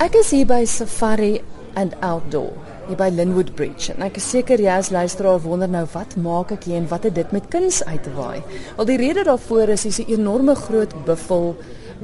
Ek is hier by Safari and Outdoor hier by Linwood Bridge. En ek is seker jy as luisteraar wonder nou wat maak ek hier en wat het dit met kuns uit te waai? Wel die rede daarvoor is dis 'n enorme groot buffel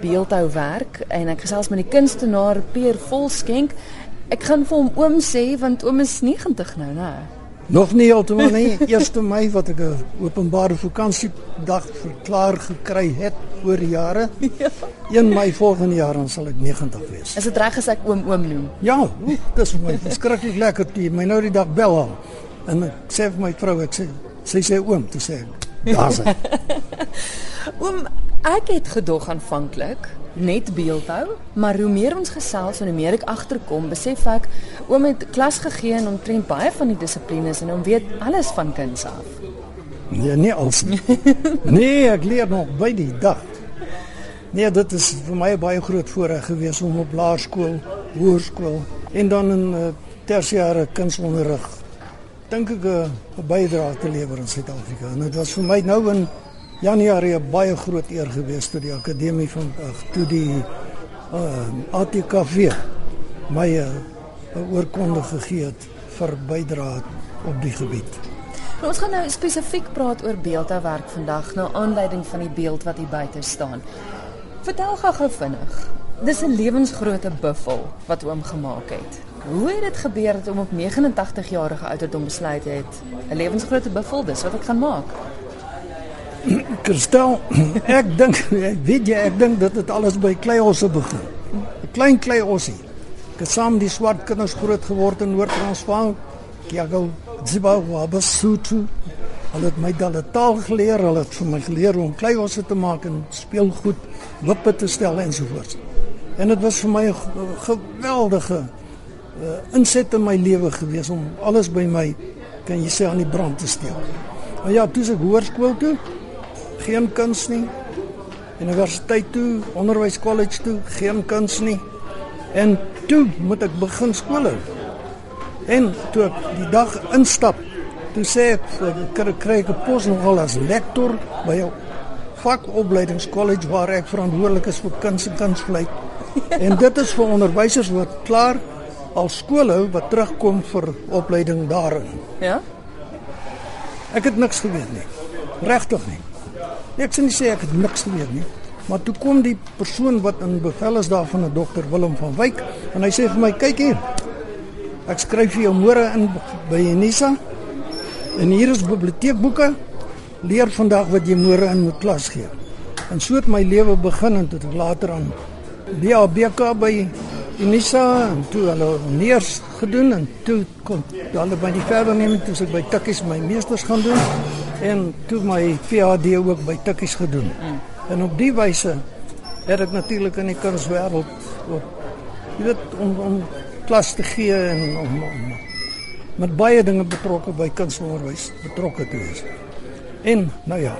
beeldhou werk en ek gesels met die kunstenaar Peer Volskenk. Ek gaan vir hom oom sê want oom is 90 nou, né? Nog nie heeltemal nie. 1 Mei wat ek 'n openbare vakansiedag verklaar gekry het oor jare. Ja. 1 Mei volgende jaar dan sal ek 90 wees. Is dit reg as ek oom oom noem? Ja, dis vir my verskriklik lekker toe my nou die dag bel al. En ek sê vir my vrou ek sê sy sê oom, toe sê ek daar's hy. oom, ek het gedog aanvanklik net beeldhou, maar hoe meer ons gesels en hoe meer ek agterkom, besef ek oom het klas gegee en omtrent baie van die dissiplines en hom weet alles van kuns af. Nee, nie als nie. nee, ek leer nog by die dag. Nee, dit is vir my baie groot voorreg gewees om op laerskool, hoërskool en dan in uh, tersiêre kunsonderrig dink ek eh, 'n uh, bydrae te lewer in Suid-Afrika. En dit was vir my nou in Januarie 'n baie groot eer gewees toe die akademie van ag toe die uh, ATKV my 'n uh, oorkonde gegee het vir bydrae op die gebied. Nou, ons gaan nou spesifiek praat oor beeldhouwerk vandag nou aanleiding van die beeld wat hier buite staan. Vertel gou vinnig. Dis 'n lewensgrootte buffel wat oom gemaak het. Hoe het dit gebeur dat oom op 89 jarige ouderdom besluit het 'n lewensgrootte buffel dis wat ek gaan maak? Kristel, ek dink weet jy, ek dink dat dit alles by kleiosse begin. 'n Klein kleiosie. Ek het saam die swart kinders groot geword in Noord-Transvaal. Kiago, Zimbabwe, Basutu. Hulle het my dan 'n taal geleer, hulle het vir my geleer om kleiosse te maak en speelgoed, wippe te stel ensovoorts. En dit was vir my 'n geweldige uh, inset in my lewe gewees om alles by my kan jy sê aan die brand te steek. Maar ja, toe ek hoërskool toe, geen kuns nie. Universiteit toe, onderwyskollege toe, geen kuns nie. En toe moet ek begin skool. En toe ek die dag instap, toe sê ek ek kry ek 'n pos nogal as lektor by 'n vakopleidingskollege waar ek verantwoordelik is vir kuns en kunsvlei. en dit is vir onderwysers wat klaar al skool hou wat terugkom vir opleiding daarin. Ja. Ek het niks geweet nie. Regtig nie. Ek sê nie sê ek het niks geweet nie. Maar toe kom die persoon wat in bevel is daar van 'n dokter Willem van Wyk en hy sê vir my kyk hier. Ek skryf vir jou môre in by Unisa. En hier is biblioteekboeke. Leer vandag wat jy môre in moet klas gee. En so het my lewe begin en tot later aan die ABK by Unisa en toe hulle neers gedoen en toe kom hulle by die verder neem toe ek by Tikkies my meesters gaan doen en toe my PhD ook by Tikkies gedoen. En op die wyse het ek natuurlik in die kunswêreld op jy weet om om klas te gee en om, om met baie dinge betrokke by kunsonderwys betrokke te wees. En nou ja,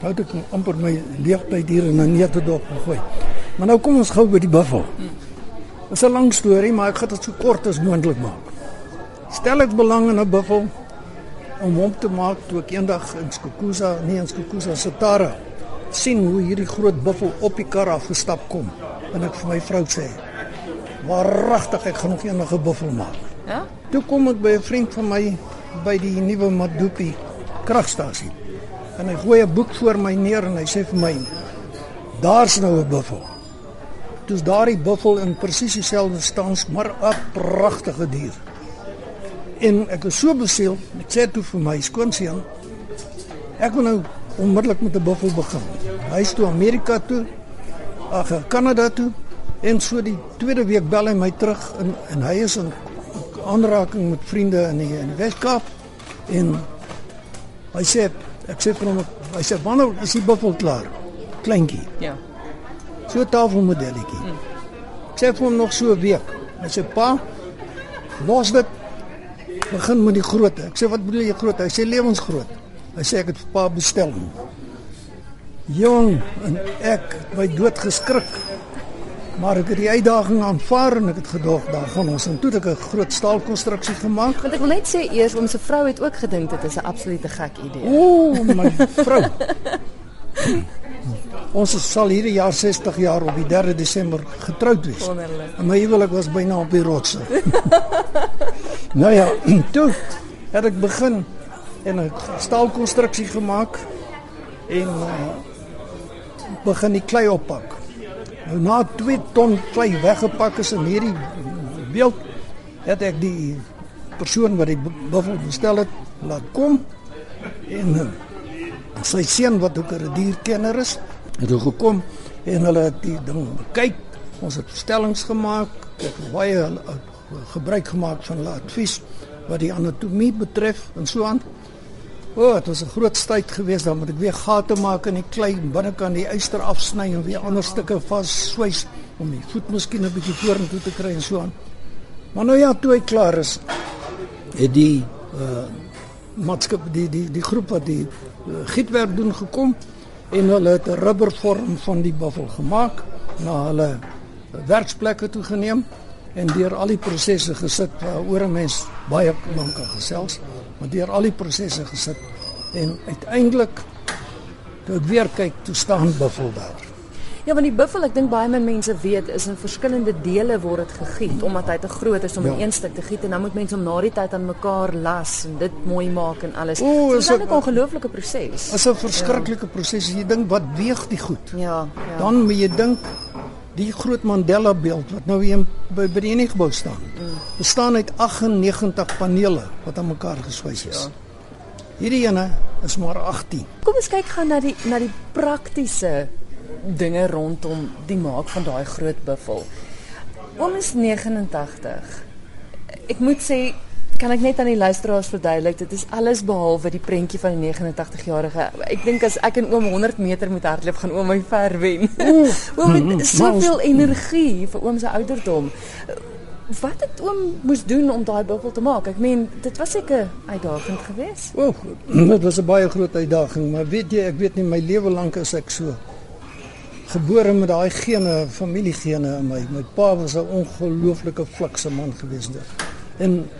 nou het ek amper my leeftyd hier in 'n netedop gegooi. Maar nou kom ons gou by die buffel. Dit is 'n lang storie, maar ek gaan dit so kort as moontlik maak. Stel ek belang in 'n buffel om hom te maak toe ek eendag in Skukuza, nie in Skukuza, Satara sien hoe hierdie groot buffel op die kar afgestap kom en ek vir my vrou sê waaragtig ek gaan nog enige buffel maak. Ja? Toe kom ek by 'n vriend van my by die nuwe Madupi kragstasie. En hy gooi 'n boek voor my neer en hy sê vir my daar's nou 'n buffel. Dis daardie buffel in presies dieselfde stans, maar 'n pragtige dier. En ek was so besiel, ek sê toe vir my skoonseun, ek wil nou onmiddellik met 'n buffel begin. Hy is toe Amerika toe, ag Kanada toe en so die tweede week bel hy my terug en en hy is in aanraking met vriende in die, in die Weskaap en hy sê ek sê vir hom hy sê wanneer is die buffel klaar? Kleintjie. Ja. So 'n tafelmodelletjie. Hmm. Ek sê vir hom nog so 'n week. Hy sê pa, los dit begin met die groot. Ek sê wat bedoel jy groot? Hy sê lewensgroot. Hy sê ek het vir pa bestel. Jong, en ek my dood geskrik. Maar ek het die uitdaging aanvaar en ek het gedog daar gaan ons en toe het ek 'n groot staalkonstruksie gemaak. Want ek wil net sê eers om se vrou het ook gedink dit is 'n absolute gek idee. Ooh, my vrou. Ons sal hierdie jaar 60 jaar op die 3 Desember getroud wees. Wonderlik. En my huwelik was byna op die rotse. nou ja, toe het ek begin en 'n staalkonstruksie gemaak en uh, begin die klei oppak. Na 2 ton klei weggepak is in hierdie beeld het ek die persoon wat die buffel bestel het laat kom en uh, sy seun wat ook 'n dierkenner is, het ook gekom en hulle het die ding kyk. Ons het stellings gemaak, ek het baie uh, gebruik gemaak van hulle advies wat die anatomie betref en so aan. O, oh, dit was 'n groot stryd geweest dan moet ek weer gate maak in die klei binnekant die yster afsny en weer ander stukke vas swys om die voet miskien 'n bietjie vorentoe te kry en so aan. Maar nou ja, toe hy klaar is, het die uh maatskap die die die groep wat die uh, gietwerk doen gekom en hulle het 'n rubbervorm van die buffel gemaak na hulle werksplekke toe geneem en deur al die prosesse gesit waaroor 'n mens baie lank kan gesels maar deur al die prosesse gesit en uiteindelik toe ek weer kyk toe staan buffel daar Ja, want die buffel, ek dink baie min mense weet, is in verskillende dele word dit gegiet omdat hy te groot is om Ja. in een stuk te giet en dan moet mense hom na die tyd aan mekaar las en dit mooi maak en alles. O, so, is dit 'n dit- ongelooflike proses. is 'n verskriklike proses jy dink wat weeg die goed Ja, ja. dan moet jy dink die groot Mandela beeld wat nou hier by by die Unie gebou staan bestaan uit 98 panele wat aan mekaar geswys is. Hierdie ene is maar 18. Kom ons kyk gou na die na die praktiese dinge rondom die maak van daai groot buffel. Is 89. Ek moet sê kan ek net aan die luisteraars verduidelik dit is alles behalwe die prentjie van die 89-jarige. Ek dink as ek en oom 100 meter moet hardloop gaan oom my ver wen. oom het soveel energie vir oom se ouderdom. Wat het oom moes doen om daai buffel te maak? Ek meen dit was seker uitdagend geweest. O, dit was 'n baie groot uitdaging, maar weet jy, ek weet nie my lewe lank is ek so gebore met daai gene, familiegene in my. My pa was 'n ongelooflike flikse man geweest. En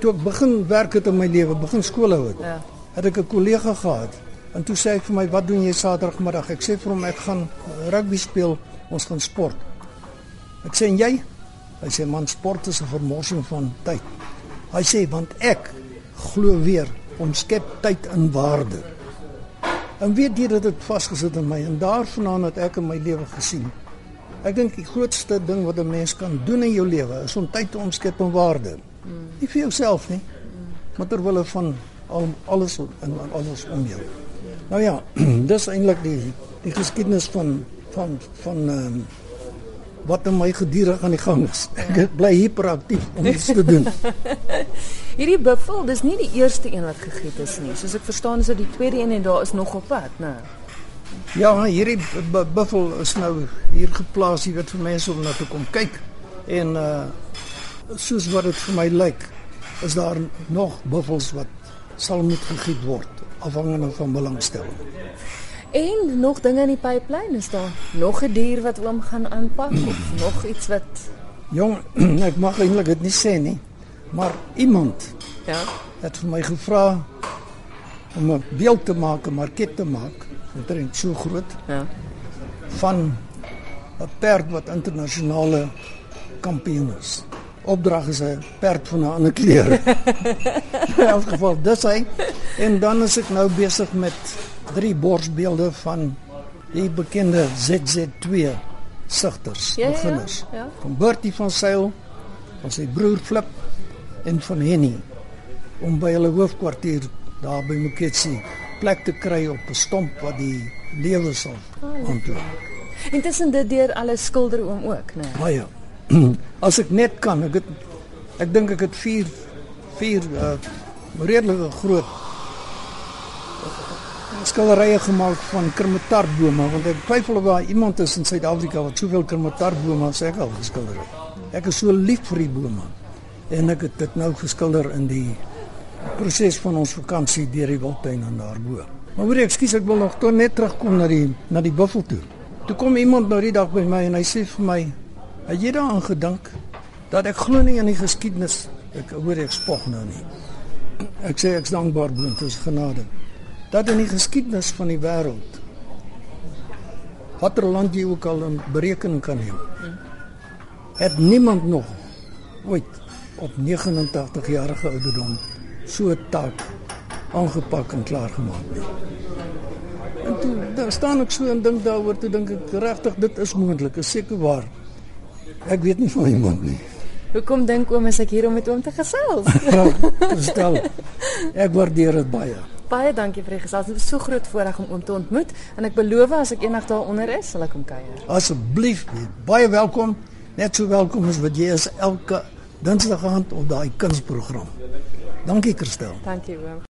toe ek begin werk het in my lewe, begin skool hou het. Ja. het ek 'n kollega gehad. En toe sê ek vir my, "Wat doen jy Saterdagmiddag?" Ek sê vir hom, "Ek gaan rugby speel, ons gaan sport." Ek sê, "En jy?" Hy sê, "Man, sport is 'n vermorsing van tyd." Hy sê, "Want ek glo weer om skep tyd in waarde." En weet jy dat dit vasgesit in my en daarvandaan het ek in my lewe gesien. Ek dink die grootste ding wat 'n mens kan doen in jou lewe is om tyd te omskep in waarde. Nie vir jouself nie, maar ter wille van al alles en alles om jou. Nou ja, dis eintlik die die geskiedenis van van van ehm um, wat in my gedurig aan die gang is. Ek bly hiperaktief om iets te doen. Hierdie buffel, dis nie die eerste een wat gegiet is nie. Soos ek verstaan is dit die tweede een en daar is nog op pad, né? Ja, hierdie bu- buffel is nou hier geplaas, jy weet vir mense om na te kom kyk. En uh soos wat dit vir my lyk, is daar nog buffels wat sal moet gegiet word afhangende van belangstelling. En nog dinge in die pipeline is daar. Nog 'n dier wat oom gaan aanpak of nog iets wat Jong, ek mag eintlik dit nie sê nie, maar iemand ja. het vir my gevra om 'n beeld te maak, 'n market te maak, omtrent so groot Ja. van 'n perd wat internasionale kampioen is. Opdrag is 'n perd van 'n ander kleur. In elk geval, dis hy. En dan is ek nou besig met drie borsbeelde van die bekende ZZ2 sigters, Ja, ja, ja. beginners. Ja. Van Bertie van Sail, van sy broer Flip en van Henny om by hulle hoofkwartier daar by Moketsi plek te kry op 'n stomp wat die lewe sal aantoon. Intussen dit deur alles skilder oom ook, né? Baie. As ek net kan, ek het ek dink ek het 4 4 uh redelike groot skilderye gemaak van kermetarbome want ek twyfel of daar iemand is in Suid-Afrika wat soveel kermetarbome as ek al geskilder het. Ek is so lief vir die bome en ek het dit nou geskilder in die proses van ons vakansie deur die Wildtuin en daarbo. Maar hoor ek, ekskuus, ek wil nog tot net terugkom na die na die buffel toe. Toe kom iemand nou die dag by my en hy sê vir my, "Het jy daaraan gedink dat ek glo nie in die geskiedenis ek hoor ek spog nou nie." Ek sê ek's dankbaar boontoe is genade. Dat in die geskiedenis van die wêreld watter land jy ook al in berekening kan neem. Het niemand nog ooit op 89 jarige ouderdom so taak aangepak en klaar gemaak nie. En toe dan staan ek so en dink daaroor, toe dink ek regtig dit is moontlik, is seker waar. Ek weet nie van iemand nie. Hoekom dink oom is ek hier om met oom te gesels? Stel. Ek waardeer dit baie. Baie dankie vir die gesels. Dit is so groot voorreg om oom te ontmoet en ek beloof as ek eendag daaronder is, sal ek hom kuier. Asseblief, baie welkom. Net so welkom as wat jy is elke Dinsdag aand op daai kunsprogram. Dankie Christel. Dankie oom.